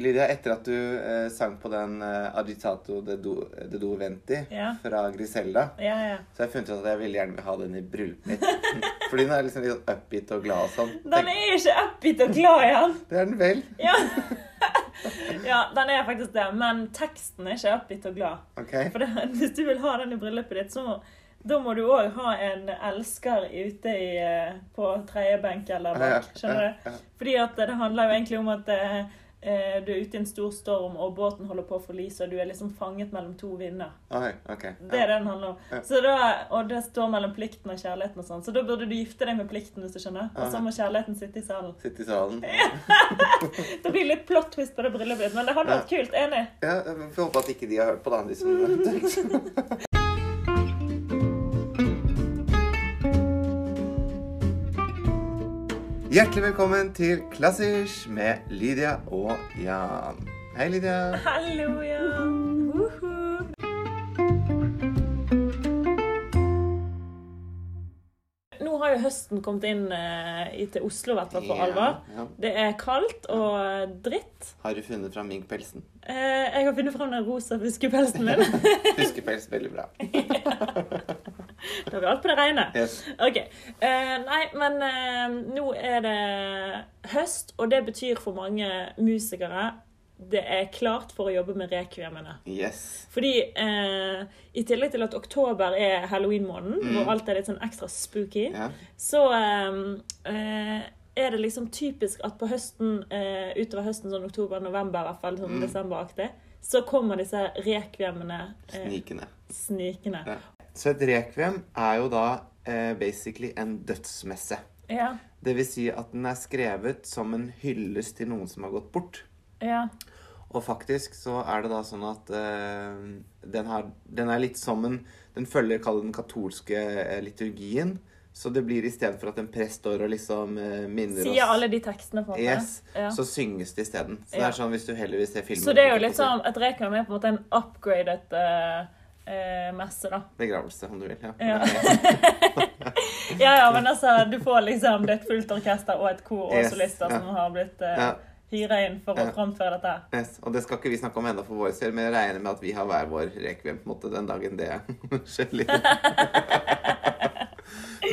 Lydia, etter at du eh, sang på den eh, Agitato de, do, de Doventi Ja. fra Griselda, Ja, ja. så har jeg funnet ut at jeg veldig gjerne ha den i bryllupet mitt. Fordi den er liksom litt sånn upbeat og glad og sånn. Den er ikke upbeat og glad igjen. Det er den vel. Ja. ja, den er faktisk det. Men teksten er ikke upbeat og glad. Okay. For det, hvis du vil ha den i bryllupet ditt, så da må du òg ha en elsker ute i, eh, på tredje benk eller bak. Skjønner du? Fordi at det handler jo egentlig om at eh, du er ute i en stor storm, og båten holder på å forlise, og du er liksom fanget mellom to vinder. Okay, OK. Det er det den handler om. Ja. Så da, og det står mellom plikten og kjærligheten og sånn. Så da burde du gifte deg med plikten, hvis du skjønner. Og så må kjærligheten sitte i salen. Sitte i salen. Det blir litt plot twist på det bryllupet, men det hadde vært kult. Enig? Ja, jeg får håpe at ikke de har hørt på det, de som Hjertelig velkommen til Klassisk med Lydia og Jan. Hei, Lydia. Hallo, Jan. Uh -huh. Nå har jo høsten kommet inn eh, til Oslo, i hvert fall for alvor. Ja. Det er kaldt og dritt. Har du funnet fram minkpelsen? Eh, jeg har funnet fram den rosa fuskepelsen min. Fuskepels, veldig bra. Har vi alt på det rene. Yes. Ok. Eh, nei, men eh, nå er det høst, og det betyr for mange musikere det er klart for å jobbe med rekviemene. yes. Fordi eh, i tillegg til at oktober er halloween-måneden, hvor alt er litt sånn ekstra spooky, Ja. så eh, eh, er det liksom typisk at på høsten, eh, utover høsten, sånn oktober-november, i hvert fall sånn desemberaktig, så kommer disse rekviemene eh, Snikende. snikende. Ja. Så et rekviem er jo da eh, basically en dødsmesse. Ja. Det vil si at den er skrevet som en hyllest til noen som har gått bort. ja. Og faktisk så er det da sånn at eh, den, har, den er litt som en Den følger, kall den katolske eh, liturgien. Så det blir istedenfor at en prest står og liksom uh, minner Sier oss alle de tekstene, på en måte. Yes, Ja. så synges det isteden. Så det er sånn hvis du heller vil se filmen Så det er jo litt sånn et requiem er på en måte en upgraded uh, uh, messe, da. Begravelse, om du vil. Ja. Ja. ja, ja, men altså, du får liksom det er et fullt orkester og et kor og Yes, solister som har blitt uh, hyra inn for å framføre dette. Yes, og det skal ikke vi snakke om ennå for vår del, men jeg regner med at vi har hver vår rekviem på en måte den dagen det skjer litt.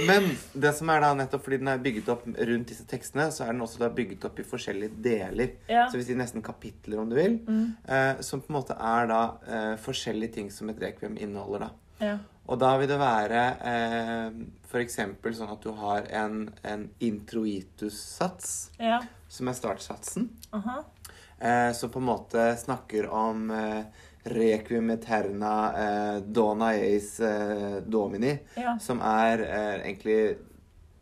Men det som er da nettopp fordi den er bygget opp rundt disse tekstene, så er den også da bygget opp i forskjellige deler. Ja. Mm. Så vi sier nesten kapitler, om du vil. Eh, som på en måte er da eh, forskjellige ting som et rekviem inneholder. da. Ja. Og da vil det være eh, f.eks. sånn at du har en, en introitus-sats, Ja. som er startsatsen. Aha. Eh, som på en måte snakker om eh, requiem eterna eh, dona Ace eh, domini. Ja. Som er eh, egentlig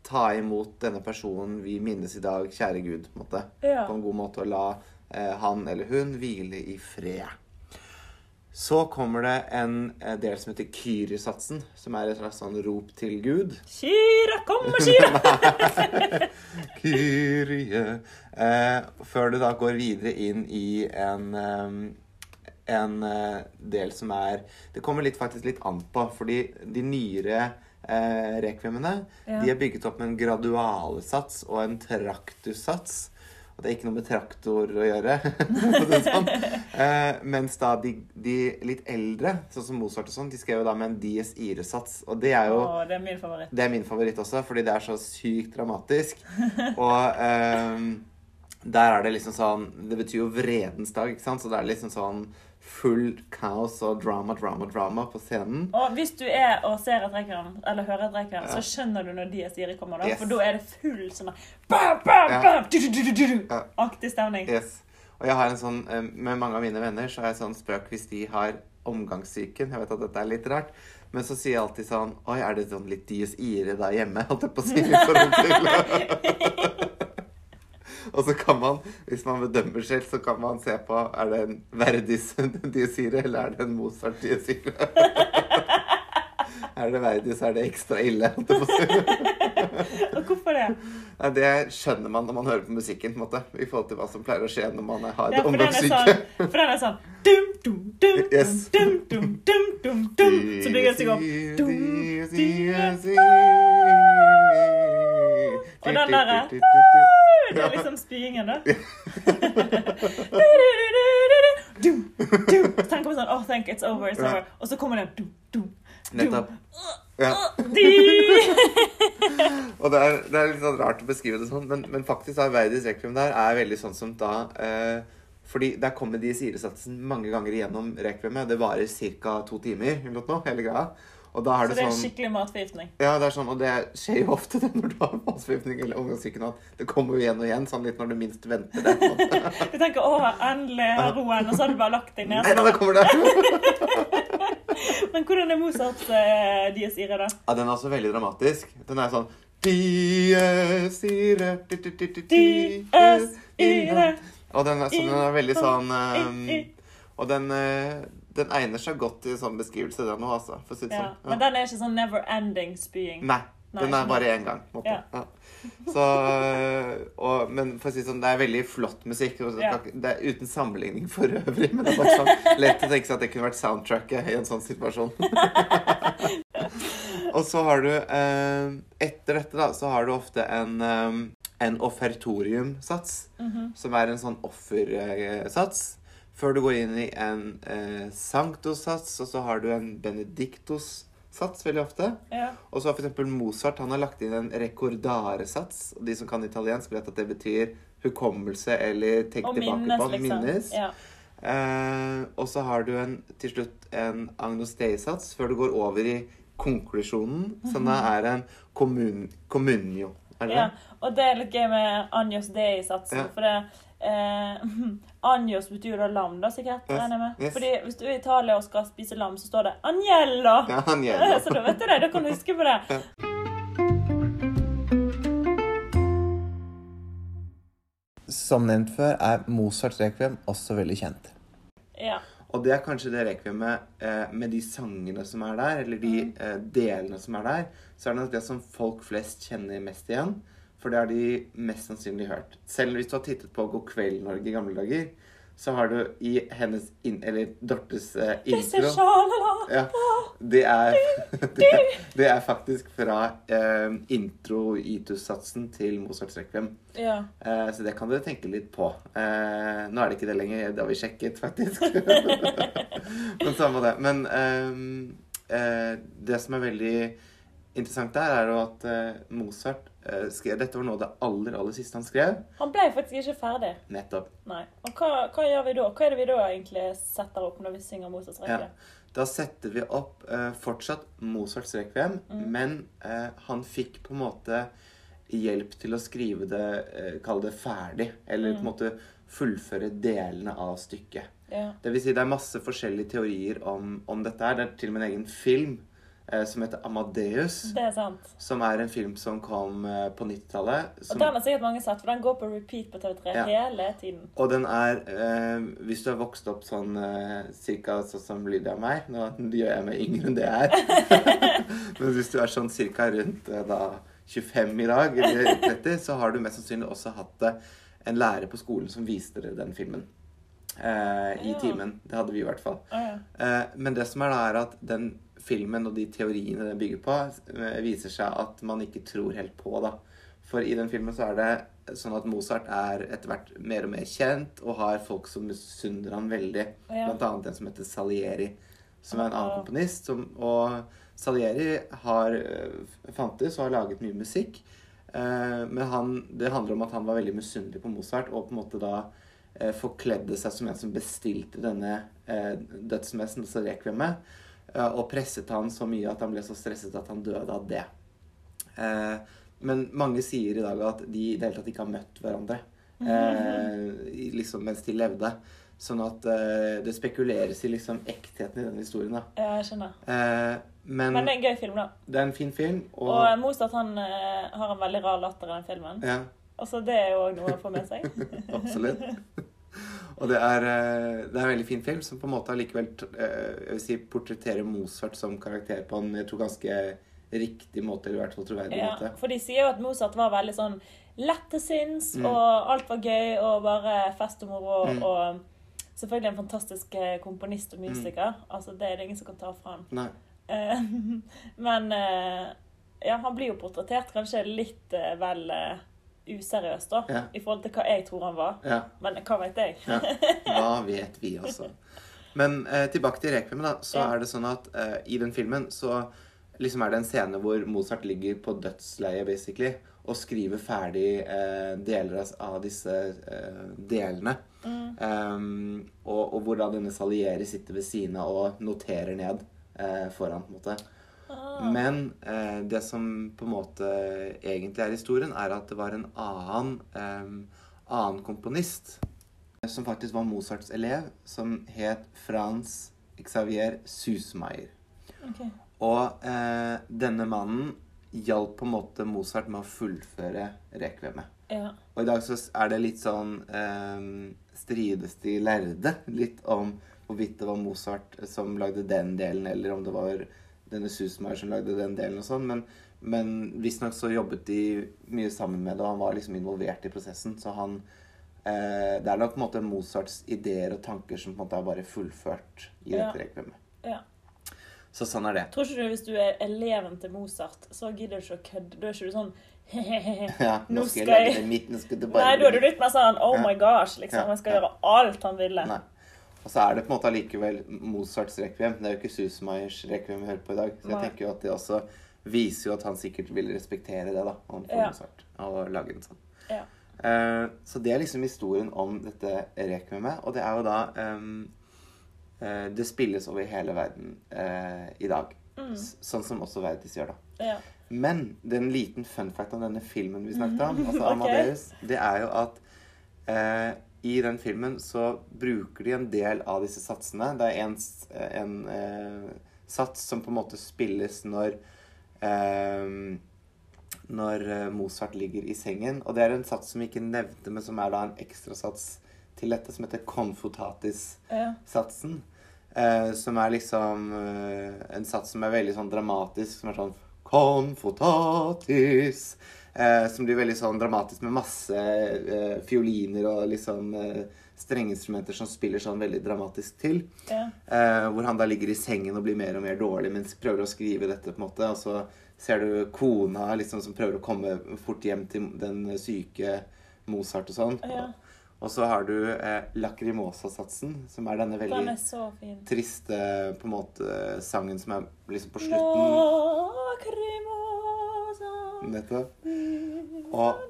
ta imot denne personen vi minnes i dag, kjære Gud, på en måte. Ja. På en god måte, og la eh, han eller hun hvile i fred. Så kommer det en eh, del som heter kyrisatsen, som er et slags sånn rop til Gud. Kyra, kom og kyra! Kyrie. Eh, før du da går videre inn i en, eh, en eh, del som er Det kommer litt, faktisk litt an på, fordi de nyere eh, rekviemene Ja. de er bygget opp med en gradualesats og en traktussats. Og det er ikke noe med traktor å gjøre. sånn. eh, mens da de, de litt eldre, sånn som Mozart og sånn, de skrev jo da med en dies ire-sats. Og det er jo Åh, det er min favoritt. det er min favoritt også, fordi det er så sykt dramatisk. Og eh, der er det liksom sånn Det betyr jo vredens dag, ikke sant? Så det er liksom sånn full kaos og drama, drama, drama på scenen. Og hvis du er og ser et requiem, eller hører et ja. så skjønner du når Dias Iri kommer. da, Yes. For da er det full sånn bam, bam, Ja. bam, du, du, du, du, du, Ja. aktig stemning. Yes. Og jeg har en sånn, eh, med mange av mine venner så har jeg sånn spøk hvis de har omgangssyken. Jeg vet at dette er litt rart. Men så sier jeg alltid sånn Oi, er det sånn litt dies ire der hjemme? Holdt jeg på å si. Og så kan man, hvis man bedømmer selv, så kan man se på er det en Verdis dies ire, eller er det en Mozart dies ire? Er det Verdis, så er det ekstra ille. Og hvorfor det? Nei, det skjønner man når man hører på musikken, på en måte, i forhold til hva som pleier å skje når man har Ja, omgangssyke. sånn, for den er sånn dum, dum, dum, Yes. dum, dum, dum, dum, dum, Så bygger den seg opp. Dum, dum, dum, ire. Og den derre du. Det er liksom spyingen, da. Så tenker Tenk på sånn Oh, thank it's over, it's over. Og så kommer det du, du, du. Nettopp. Ja. Og det er, det er litt sånn rart å beskrive det sånn, men, men faktisk er Verdis Requiem der er veldig sånn som da eh, Fordi der kommer de siresatsen mange ganger igjennom Requiemet. Det varer ca. to timer, eller noe, hele greia. Og da er Så det det er sånn skikkelig matforgiftning. Ja, det er sånn, og det skjer jo ofte det når du har matforgiftning eller omgangssyken, at det kommer jo igjen og igjen, sånn litt når du minst venter det. Du tenker 'Å, endelig har roen', og så har du bare lagt deg ned. Nei, da kommer det! Men hvordan er Mozarts uh, Dies Ire, da? Ja, den er også veldig dramatisk. Den er sånn Dies ire, di, di, di, di, Dies ire. Og den er, så den er veldig sånn um, Og den, eh, den egner seg godt til sånn beskrivelse, den òg, altså. For å si det Ja. sånn. Men den er ikke sånn never ending spying. Nei. Den er bare én gang. Ja. Ja. Så, øh, og, men for å si det sånn, det er veldig flott musikk. Det, Ja. det er uten sammenligning for øvrig, men det er bare sånn lett å tenke seg at det kunne vært soundtracket i en sånn situasjon. og så har du eh, Etter dette, da, så har du ofte en, øh, en offertoriumsats, Mhm. som er en sånn offersats. Før du går inn i en eh, sanctus-sats, og så har du en benedictus-sats veldig ofte. Ja. Og så har f.eks. Mozart han har lagt inn en recordare-sats. Og de som kan italiensk, vet at det betyr hukommelse eller tenk Og tilbake minnes, på. liksom. Minnes. Ja. Eh, og så har du en, til slutt en Agnos Dei-sats før du går over i konklusjonen, som da er en kommun, communio. Er det ja. Og det er litt gøy med Anjos i satsen, Ja. For det eh, Anjos betyr da lam, da, sikkert. Yes, regner jeg med. yes. Fordi hvis du er i Italia og skal spise lam, så står det 'Agnello'. Ja, han så da vet du det. Da kan du huske på det. Som nevnt før er Mozarts rekviem også veldig kjent. Ja. Og det er kanskje det rekviemet eh, med de sangene som er der, eller de eh, delene som er der, så er det nok det som folk flest kjenner mest igjen. For det har de mest sannsynlig hørt. Selv hvis du har tittet på God kveld, Norge i gamle dager, så har du i hennes in Eller Dortes eh, intro ja, det, er, det, er, det er faktisk fra eh, intro-itus-satsen til Mozarts rekviem. Ja. Eh, så det kan dere tenke litt på. Eh, nå er det ikke det lenger. Det har vi sjekket, faktisk. Men samme det. Men ehm, eh, det som er veldig interessant der, er jo at eh, Mozart skrev Dette var noe av det aller, aller siste han skrev. Han ble faktisk ikke ferdig. Nettopp. Nei. Og hva, hva gjør vi da? Hva er det vi da egentlig setter opp når vi synger Mozarts Ja. Da setter vi opp eh, fortsatt Mozarts rekviem, men eh, han fikk på en måte hjelp til å skrive det, eh, kall det ferdig, eller på en måte fullføre delene av stykket. Ja. Det vil si, det er masse forskjellige teorier om, om dette her. Det er til og med en egen film eh, som heter Amadeus. Det er sant. Som er en film som kom eh, på 90-tallet. Og den har sikkert mange sett, for den går på repeat på TV3 Ja. hele tiden. Og den er eh, Hvis du har vokst opp sånn eh, cirka sånn som Lydia og meg Nå gjør jeg meg yngre enn det jeg er. Men hvis du er sånn cirka rundt eh, da 25 i dag, eller 30, så har du mest sannsynlig også hatt eh, en lærer på skolen som viste dere den filmen. Eh, I Ja. timen. Det hadde vi i hvert fall. Ja. Eh, men det som er da, er at den filmen og de teoriene den bygger på, eh, viser seg at man ikke tror helt på, da. For i den filmen så er det sånn at Mozart er etter hvert mer og mer kjent, og har folk som misunner han veldig. Ja. Blant annet en som heter Salieri, som er en annen komponist. Som, og Salieri har eh, fantes og har laget mye musikk. Eh, men han, det handler om at han var veldig misunnelig på Mozart, og på en måte da forkledde seg som en som bestilte denne dødsmessen, altså rekviemet, og presset han så mye at han ble så stresset at han døde av det. Eh, men mange sier i dag at de i det hele tatt ikke har møtt hverandre eh, liksom mens de levde. Sånn at eh, det spekuleres i liksom ektheten i den historien. da. ja, jeg skjønner. Eh, men, Men det er en gøy film, da. det er en fin film, og, Og Mozart han eh, har en veldig rar latter i den filmen. ja, Altså, Det er jo òg noe å få med seg. absolutt. Og det er, eh, det er en veldig fin film som på en måte allikevel eh, si, portretterer Mozart som karakter på en jeg tror ganske riktig måte, eller i hvert fall troverdig Ja, måte. for de sier jo at Mozart var veldig sånn lett til sinns, Mm. og alt var gøy og bare fest og moro. Mm. Og selvfølgelig en fantastisk eh, komponist og musiker. Mm. Altså, Det er det ingen som kan ta fra han. Men Ja, han blir jo portrettert kanskje litt vel useriøst, da. Ja. I forhold til hva jeg tror han var. Ja. Men hva vet jeg? Ja, hva vet vi også. Men eh, tilbake til rekvimen da. Så er det sånn at eh, i den filmen så liksom er det en scene hvor Mozart ligger på dødsleiet, basically, og skriver ferdig eh, deler av, disse eh, delene. Um, og, og hvor da denne Salieri sitter ved siden av og noterer ned eh, foran, på en måte. Men eh, det som på en måte egentlig er historien, er at det var en annen, eh, annen komponist eh, som faktisk var Mozarts elev, som het Frans Xavier Susmeier. Okay. Og eh, denne mannen hjalp på en måte Mozart med å fullføre rekvemet. Ja. Og i dag så er det litt sånn eh, strides de lærde litt om hvorvidt det var Mozart som lagde den delen, eller om det var denne Susmeier som lagde den delen og sånn. Men, men visstnok så jobbet de mye sammen med det, og han var liksom involvert i prosessen. Så han eh, Det er nok på en måte Mozarts ideer og tanker som på en måte er bare fullført i Ja. dette rekviemet. ja. Så sånn er det. Tror ikke du hvis du er eleven til Mozart, så gidder du ikke å kødde? Da er ikke du sånn Ja, nå skal jeg lage det mitt, nå skal du bare Nei, da er du litt mer sånn Oh my gosh, liksom. Jeg skal gjøre alt han ville. Nei. Og så er det på en måte allikevel Mozarts rekviem. Det er jo ikke Susmeyers rekviem vi hører på i dag. Så jeg Nei. tenker jo at det også viser jo at han sikkert vil respektere det, da. Overfor Ja. Mozart. Og lage den sånn. Ja. Uh, så det er liksom historien om dette rekviemet. Og det er jo da um, uh, Det spilles over hele verden uh, i dag. Mm. Sånn som også Verdis gjør, da. Ja. Men den liten fun fact om denne filmen vi snakket om, altså Amadeus, Amadeus, det er jo at i den filmen så bruker de en del av disse satsene. Det er en, en eh, sats som på en måte spilles når eh, når eh, Mozart ligger i sengen. Og det er en sats som vi ikke nevnte, men som er da en ekstrasats til dette, som heter konfotatis-satsen. Eh, som er liksom eh, en sats som er veldig sånn dramatisk, som er sånn Confutatis. Eh, som blir veldig sånn dramatisk med masse eh, fioliner og liksom eh, strengeinstrumenter som spiller sånn veldig dramatisk til. Ja. Eh, hvor han da ligger i sengen og blir mer og mer dårlig mens prøver å skrive dette. på en måte, Og så ser du kona liksom som prøver å komme fort hjem til den syke Mozart og sånn. Ja. Og så har du eh, Lacrimosa-satsen, som er denne veldig Den er triste på en måte sangen som er liksom på slutten. Lacrimosa. Nettopp. Og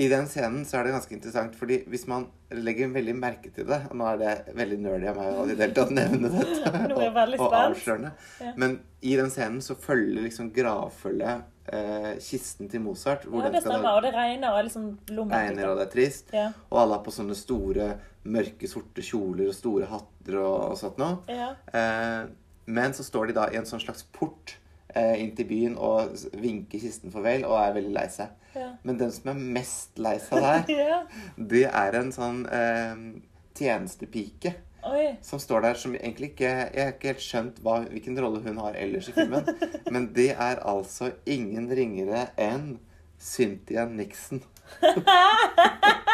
i den scenen så er det ganske interessant, fordi hvis man legger veldig merke til det Og nå er det veldig nerdy av meg å i det hele tatt nevne dette. Og- og avslørende. Men i den scenen så følger liksom gravfølget eh, kisten til Mozart. Hvor Ja, det stemmer. da Og det regner og er liksom regner, og det er trist. Ja. Og alle har på sånne store, mørke, sorte kjoler og store hatter og, og sånt noe. Ja. Eh, men så står de da i en sånn slags port inn til byen og vinker kisten farvel og er veldig lei seg. Ja. Men den som er mest lei seg der, ja. det er en sånn eh, tjenestepike Oi. som står der som egentlig ikke Jeg har ikke helt skjønt hva, hvilken rolle hun har ellers i filmen. Men det er altså ingen ringere enn Cynthia Nixon.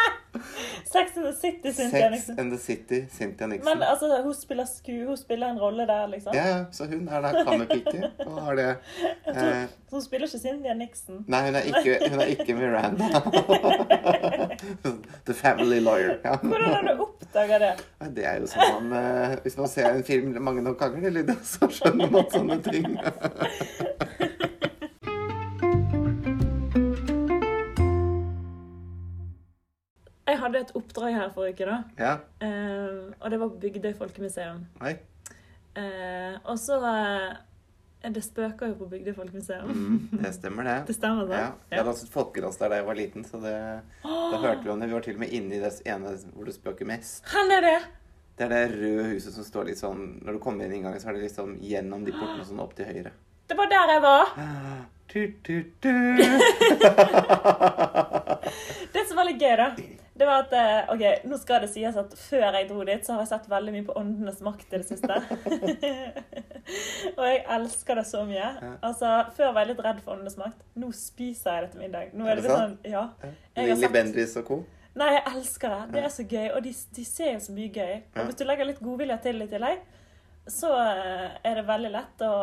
Sex and the City, Cynthia Sex Nixon. and the City, Cynthia Nixon. Men altså, hun spiller sku, hun spiller en rolle der, liksom. Ja, ja, så hun er da kammerpike og har det eh, Så hun spiller ikke Cynthia Nixon. Nei, hun er ikke, hun er ikke Miranda. The family lawyer. Ja. Hvordan har du oppdaga det? Det er jo sånn man eh, Hvis man ser en film mange nok ganger, så skjønner man sånne ting. hadde et oppdrag her forrige uke, da. Ja. Eh, og det var på Bygdøy folkemuseum. Nei. Eh, og så eh, Det spøker jo på Bygdøy folkemuseum. Mm, det stemmer, det. Det stemmer, Ja. sant? Jeg et folkedans der da jeg var liten, så det, da hørte vi om det. Vi var til og med inne i det ene hvor det spøker mest. Han er det? Det er det røde huset som står litt sånn Når du kommer inn inngangen, så er det liksom gjennom de portene sånn opp til høyre. Det var der jeg var. Tut, tut, tut. Det som var litt gøy, da, det var at eh, OK, nå skal det sies at før jeg dro dit, så har jeg sett veldig mye på Åndenes makt i det siste. og jeg elsker det så mye. Altså, Før var jeg litt redd for Åndenes makt. Nå spiser jeg det til middag. Nå Er er det det sånn, ja. Lilly sett- Bendriss og co. Nei, jeg elsker det. Det er så gøy. Og de, de ser jo så mye gøy. Og hvis du legger litt godvilje til i tillegg, så eh, er det veldig lett å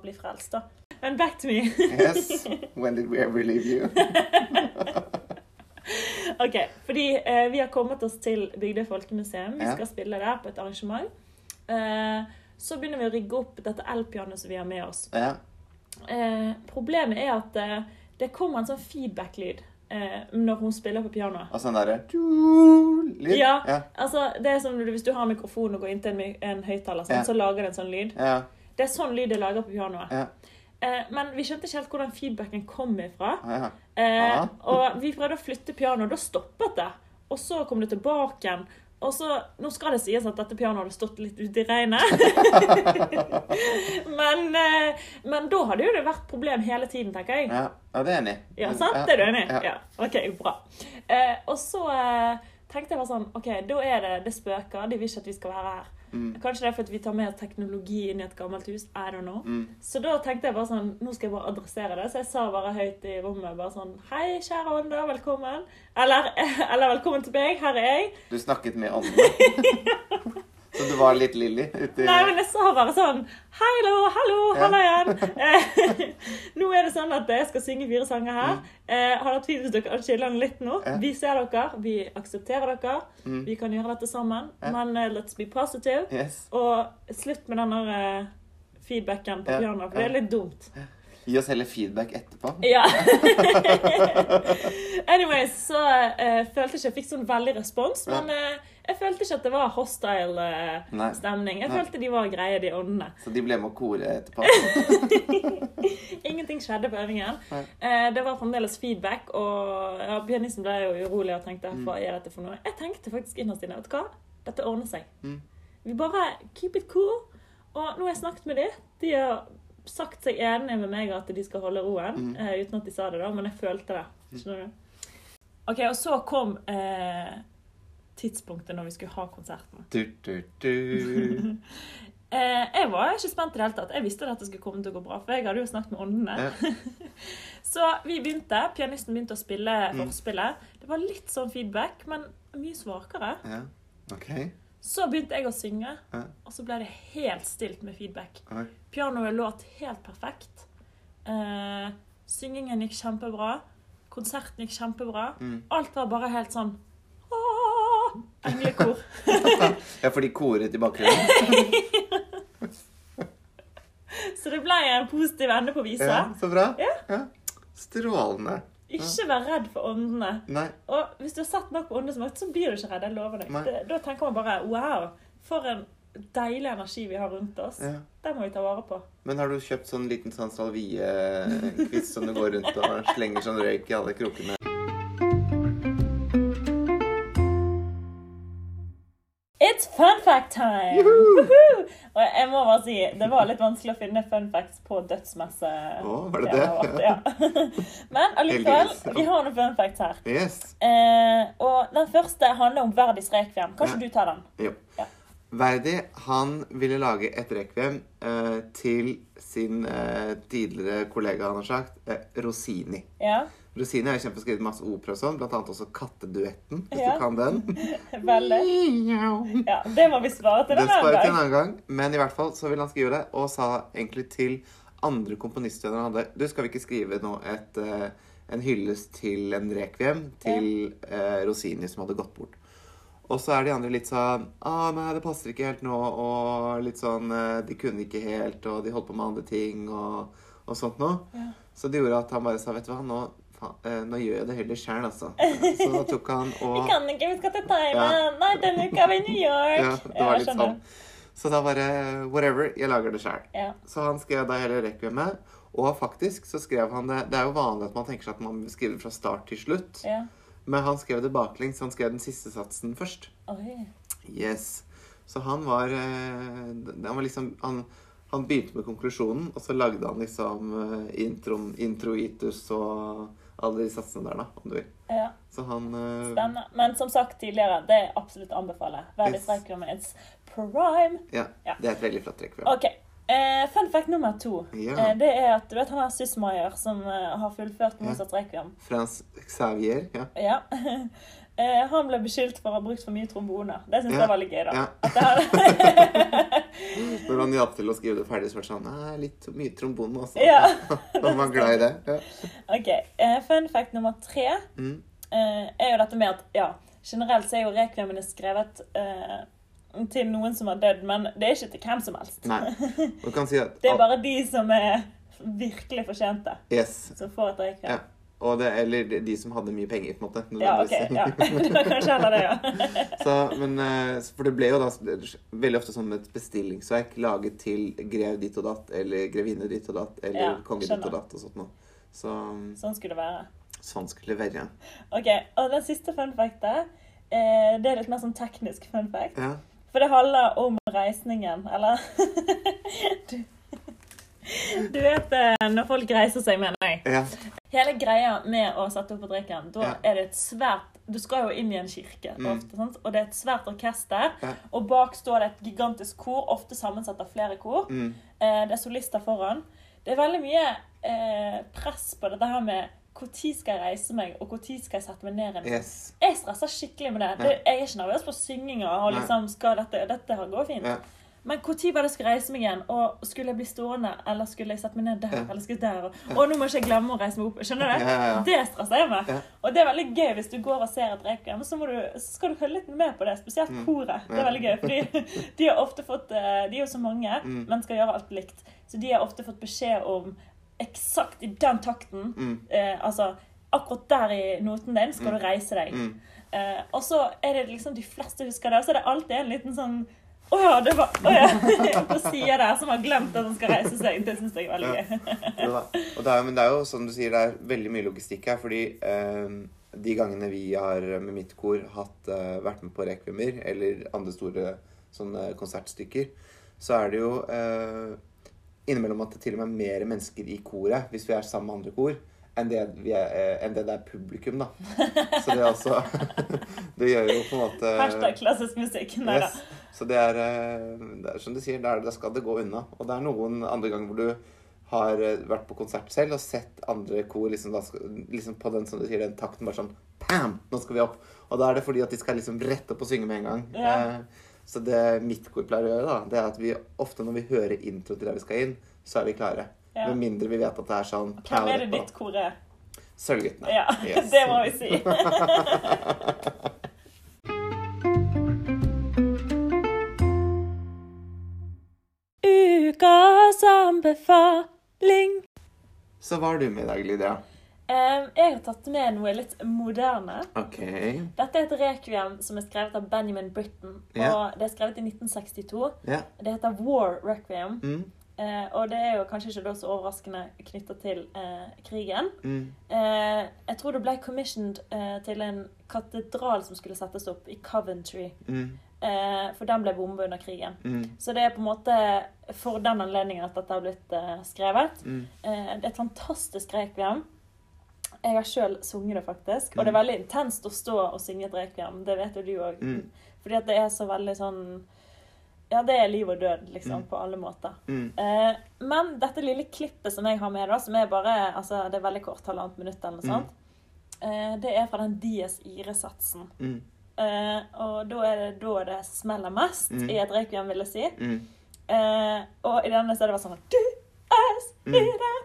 bli frelst, da. Men back to me. Yes. When did we ever leave you? Ok, fordi eh, vi har kommet oss til Bygdøy folkemuseum. Vi Ja. skal spille der på et arrangement. Eh, så begynner vi å rigge opp dette elpianoet som vi har med oss. Ja. Eh, problemet er at eh, det kommer en sånn feedback-lyd eh, når hun spiller på pianoet. Og sånn derre. Ja. Ja. Altså, det er som hvis du har en mikrofon og går inntil en, en høyttaler, sånn, Ja. så lager det en sånn lyd. Ja. Det er sånn lyd det lager på pianoet. Eh, men vi skjønte ikke helt hvordan feedbacken kom ifra. ja. Eh, Ja. og vi prøvde å flytte pianoet, da stoppet det. Og så kom det tilbake igjen. Og så, Nå skal det sies at dette pianoet hadde stått litt ute i regnet. men, eh, men da hadde jo det vært problem hele tiden, tenker jeg. ja. ja det er enig. Ja, sant? Det er du enig i? Ja. OK, bra. Eh, og så tenkte jeg bare sånn OK, da er det det spøker. De vil ikke at vi skal være her. Mm. Kanskje det er fordi vi tar med teknologi inn i et gammelt hus. I don't know. Mm. Så da tenkte jeg bare sånn, nå skal jeg bare adressere det. Så jeg sa bare høyt i rommet bare sånn Hei, kjære ånder, velkommen. Eller, eller velkommen til meg, her er jeg. Du snakket med åndene. Så du var litt Lilly Nei, men jeg sa bare sånn Hallo, hallo, Ja. halla igjen. Eh, nå er det sånn at jeg skal synge fire sanger her. Eh, har vært fint hvis dere chiller litt nå? Mm. Vi ser dere, vi aksepterer dere. Mm. Vi kan gjøre dette sammen. Men uh, let's be positive. Yes. Og slutt med den der uh, feedbacken på pianoet, for det er litt dumt. Gi oss heller feedback etterpå. Ja. Anyways, så uh, følte jeg ikke jeg fikk sånn veldig respons, men eh, jeg følte ikke at det var hostile eh, Nei. stemning. Jeg Nei. følte de var greie, de åndene. Så de ble med å kore etterpå. Ingenting skjedde på øvingen. Eh, det var fremdeles feedback, og ja, pianisten ble jo urolig og tenkte Mm. hva er dette for noe? Jeg tenkte faktisk innerst inne vet du hva? Dette ordner seg. Mm. Vi bare keep it cool. Og nå har jeg snakket med dem. De har sagt seg enige med meg at de skal holde roen, Mm. eh, uten at de sa det, da, men jeg følte det. Skjønner du? OK, og så kom eh, tidspunktet når vi skulle ha konserten. Du, du, du. Eh, jeg var ikke spent i det hele tatt. Jeg visste at dette skulle komme til å gå bra, for jeg hadde jo snakket med åndene. Ja. Så vi begynte. Pianisten begynte å spille Mm. forspillet. Det var litt sånn feedback, men mye svakere. ja. Okay. Så begynte jeg å synge, Ja. og så ble det helt stilt med feedback. Oi. Pianoet låt helt perfekt. Eh, syngingen gikk kjempebra. Konserten gikk kjempebra. Mm. Alt var bare helt sånn! Englekor. Ja, for de koret i bakgrunnen. Så det ble en positiv ende på visa. Ja, så bra. Ja. Strålende. Ikke vær redd for åndene. Nei. Og hvis du har sett nok på åndenes makt, så blir du ikke redd. Jeg lover deg. Det, da tenker man bare wow, for en deilig energi vi har rundt oss. Ja. Den må vi ta vare på. Men har du kjøpt sånn liten sånn salvie-quiz som du går rundt og slenger sånn røyk i alle krokene? It's fun fact time! Og jeg må bare si, det var litt vanskelig å finne fun facts på dødsmesse. Oh, var det det? vårt, Ja. Men allikevel, vi har noen fun facts her. Yes. Eh, og den første handler om Verdis rekviem. Kanskje Ja. du tar den? Jo. Ja. Verdi han ville lage et rekviem eh, til sin eh, tidligere kollega, han har sagt, eh, Rosini. Ja, Rosini har jo skrevet masse opera og sånn, blant annet også Katteduetten, hvis Ja. du kan den. veldig. Ja, Det må vi svare til Det en annen en annen gang, men i hvert fall så ville han skrive det, og sa egentlig til andre komponister han hadde, du skal vi ikke skrive nå et, eh, en hyllest til en rekviem til eh, Rosini som hadde gått bort. Og så er de andre litt sånn ah, nei, det passer ikke helt nå, og litt sånn eh, De kunne ikke helt, og de holdt på med andre ting og, og sånt noe. Ja. Så det gjorde at han bare sa, vet du hva, nå, faen, eh, nå gjør jeg det heller sjæl, altså. Så da tok han og Vi kan ikke, vi skal til Thailand. Ja. Nei, denne uka er vi i New York. Ja, det var litt sånn. Så da bare Whatever, jeg lager det sjæl. Ja. Så han skrev da hele rekviemet. Og faktisk så skrev han det Det er jo vanlig at man tenker seg at man skriver fra start til slutt. ja. Men han skrev det baklengs. Han skrev den siste satsen først. Oi. Yes. Så han var eh, Han var liksom Han, han begynte med konklusjonen, og så lagde han liksom eh, introen, introitus og alle de satsene der, da, om du vil. Ja, Så han eh, spennende. Men som sagt tidligere, det er absolutt å anbefale. Veldig Yes. prime. Ja, Ja. det er et veldig flott rekviem. OK. Eh, fun fact nummer to. Ja. Eh, det er at du vet han her Sysmaier som eh, har fullført Ja. Requiem. Frans Xavier, ja. Ja. Eh, han ble beskyldt for å ha brukt for mye tromboner. Det syns jeg var litt gøy, da. Når han hjalp til å skrive det ferdig, så var det sånn Nei, litt mye trombone, også. Ja. Han var glad i det. Ja. OK. eh, fun fact nummer tre Mm. eh, er jo dette med at ja, generelt så er jo rekviemene skrevet eh, til noen som har dødd, men det er ikke til hvem som helst. Nei. Du kan si at Det er bare de som er virkelig fortjente, Yes. som får et rekviem. Ja. Og det, eller de som hadde mye penger, på en måte. Ja, OK. Ja. Det var kanskje heller det, ja. Så, men, eh, for det ble jo da veldig ofte som et bestillingsverk laget til grev ditt og datt, eller grevinne ditt og datt, eller Ja, konge ditt og datt og sånt noe. Så Sånn skulle det være. sånn skulle det være. OK. Og den siste fun facten, eh, det er litt mer sånn teknisk fun fact. Ja. For det handler om reisningen, eller du, du vet eh, når folk reiser seg, mener jeg. ja. Hele greia med å sette opp på drikken, da Ja. er det et svært Du skal jo inn i en kirke, Mm. ofte, og det er et svært orkester. Ja. Og bak står det et gigantisk kor, ofte sammensatt av flere kor. Mm. Eh, det er solister foran. Det er veldig mye eh, press på dette her med når skal jeg reise meg, og når skal jeg sette meg ned igjen. Yes. Jeg stresser skikkelig med det. det. Jeg er ikke nervøs på synginga og liksom skal dette, dette går fint. Ja. Men når var det jeg skulle reise meg igjen? Og skulle jeg bli stående, eller skulle jeg sette meg ned der? Ja. eller skulle der? Og, og nå må ikke jeg glemme å reise meg opp. Skjønner du? Ja, ja, ja. Det stresser jeg med. Ja. Og det er veldig gøy hvis du går og ser et requiem, så, du, så skal du følge litt med på det. Spesielt koret. Det er Mm. Veldig gøy. Fordi de har ofte fått eh, De er jo så mange, Mm. men skal gjøre alt likt. Så de har ofte fått beskjed om eksakt i den takten. Mm. Eh, altså akkurat der i noten din skal du reise deg. Mm. Eh, og så er det liksom de fleste husker det, og så er det alltid en liten sånn å ja, det var Å ja! På sida der, som har glemt at han skal reise seg. Det syns jeg er veldig gøy. Ja. Og det er, men det er jo som du sier, det er veldig mye logistikk her. Fordi eh, de gangene vi har med mitt kor hatt, eh, vært med på rekviemer eller andre store sånne konsertstykker, så er det jo eh, innimellom at det til og med er mer mennesker i koret hvis vi er sammen med andre kor, enn det, vi er, eh, enn det det er publikum, da. Så det er altså Det gjør jo på en måte Hashtag klassisk musikk. Nei da. Så det er, eh, det er som du sier, der, der skal det gå unna. Og det er noen andre ganger hvor du har eh, vært på konsert selv og sett andre kor liksom, da, liksom på den som du sier, den takten bare sånn Pam! Nå skal vi opp. Og da er det fordi at de skal liksom rette opp og synge med en gang. Ja. Eh, så det mitt kor pleier å gjøre, da, det er at vi ofte når vi hører intro til det vi skal inn, så er vi klare. Ja. Med mindre vi vet at det er sånn Hvem er det ditt kor er? Sølvguttene. Ja, Yes. det må vi si. Ukas anbefaling. Så hva har du med i dag, Lydia? Em, jeg har tatt med noe litt moderne. Okay. Dette er et rekviem som er skrevet av Benjamin Britten. Og det er skrevet i 1962. Yeah. Det heter War Requiem. Mm. Eh, og det er jo kanskje ikke så overraskende knytta til eh, krigen. Mm. Eh, jeg tror det ble commissioned eh, til en katedral som skulle settes opp i Coventry. Mm. Eh, for den ble bomba under krigen. Mm. Så det er på en måte for den anledningen at dette har blitt eh, skrevet. Mm. Eh, det er et fantastisk rekviem. Jeg har sjøl sunget det, faktisk. Og det er Mm. veldig intenst å stå og synge et rekviem. Det vet jo du òg. Mm. Fordi at det er så veldig sånn Ja, det er liv og død, liksom, Mm. på alle måter. Mm. Eh, men dette lille klippet som jeg har med, da, som er bare altså, Det er veldig kort, halvannet minutt eller noe Mm. sånt, eh, det er fra den Dies Ire-satsen. Mm. Eh, og da er det da det smeller mest i et rekviem, vil jeg si. Eh, og i denne så er det sånn du, Mm. Ire.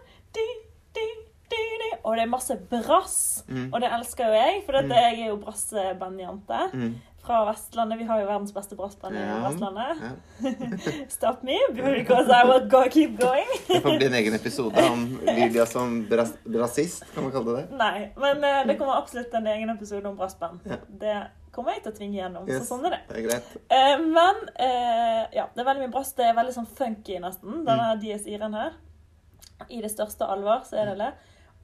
Og det er masse brass. Mm. Og det elsker jo jeg, for dette, Mm. jeg er jo brassbandjente Mm. fra Vestlandet. Vi har jo verdens beste brassband i Ja. Vestlandet. Ja. Stop me, because I will go keep going. Det får bli en egen episode om Lydia som bras brassist, kan man kalle det det? Nei, men uh, det kommer absolutt en egen episode om brassband. Ja. Det kommer jeg til å tvinge gjennom, Yes, så sånn er det. Det er greit. Uh, men uh, ja, det er veldig mye brass. Det er veldig sånn funky, nesten, denne Mm. Dies Iren her. I det største alvor så er det det.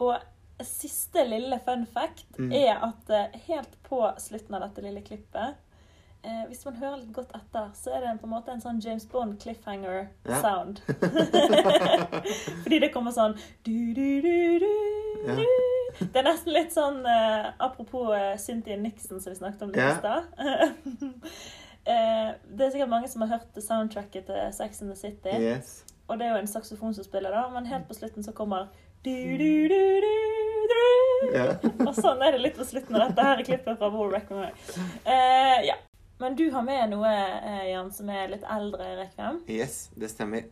Og siste lille fun fact Mm. er at eh, helt på slutten av dette lille klippet eh, Hvis man hører litt godt etter, så er det på en måte en sånn James Bond cliffhanger-sound. Fordi det kommer sånn du, du, du, du, Ja. Det er nesten litt sånn eh, Apropos eh, Cynthia Nixon, som vi snakket om litt i Ja. stad. Eh, det er sikkert mange som har hørt soundtracket til Sex and the City. Yes. Og det er jo en saksofon som spiller, da, men helt på slutten så kommer Og sånn er det litt på slutten av dette her klippet fra Bo Requiem. Eh, ja. Men du har med noe, eh, Jan, som er litt eldre rekviem? Yes, det stemmer.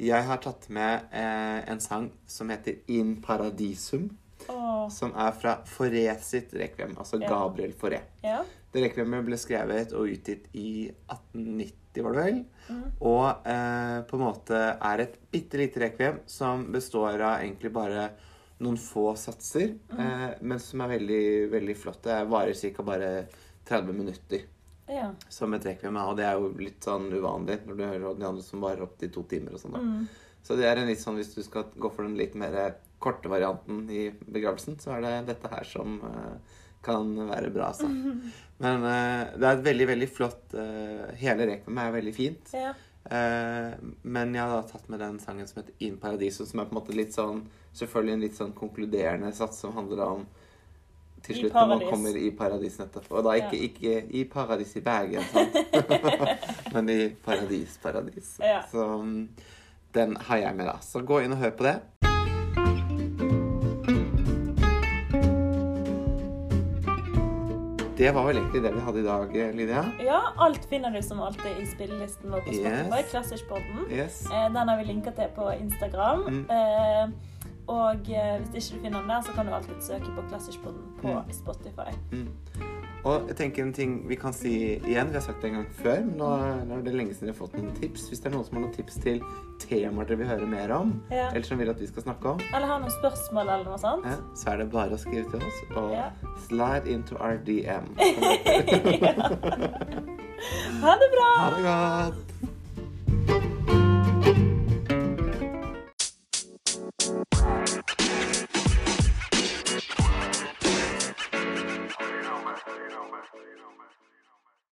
Jeg har tatt med eh, en sang som heter In Paradisum. Oh. Som er fra Foré sitt rekvem, Altså. Gabriel Foré. ja. Det rekviemet ble skrevet og utgitt i 1890, var det vel? Mm. Og eh, på en måte er et bitte lite rekviem som består av egentlig bare noen få satser, Mm. eh, men som er veldig, veldig flott. Det varer ca. bare 30 minutter ja. som et rekviem. er, Og det er jo litt sånn uvanlig når du hører de andre som varer opptil to timer og sånn. Mm. Så det er en litt sånn, hvis du skal gå for den litt mer korte varianten i begravelsen, så er det dette her som eh, kan være bra, altså. Men uh, det er et veldig, veldig flott uh, Hele rekviemmet er veldig fint. ja. Uh, men jeg har da tatt med den sangen som heter In Paradiso, som er på en måte litt sånn Selvfølgelig en litt sånn konkluderende sats som handler om til slutt når man kommer i paradis nettopp. Og da ikke, Ja. ikke i paradis i Bergen, men i paradis, paradis. Ja. Så mm, den har jeg med, da. Så gå inn og hør på det. Det var vel egentlig det vi hadde i dag, Lydia. ja, alt finner du som alltid i spillelisten vår på Spotify, Yes. Klassisk-podden. Yes. Eh, Den har vi linka til på Instagram. Mm. Eh, og eh, hvis ikke du finner den der, så kan du alltid søke på Klassisk-podden på Mm. Spotify. Mm. Og jeg tenker en ting vi kan si igjen, vi har sagt det en gang før, men nå er det lenge siden vi har fått noen tips. Hvis det er noen som har noen tips til temaer dere vil høre mer om, Ja. eller som vil at vi skal snakke om, Eller har noen spørsmål eller noe sånt. ja, så er det bare å skrive til oss og Ja. slide into our DM. Ha det bra! Ha det godt!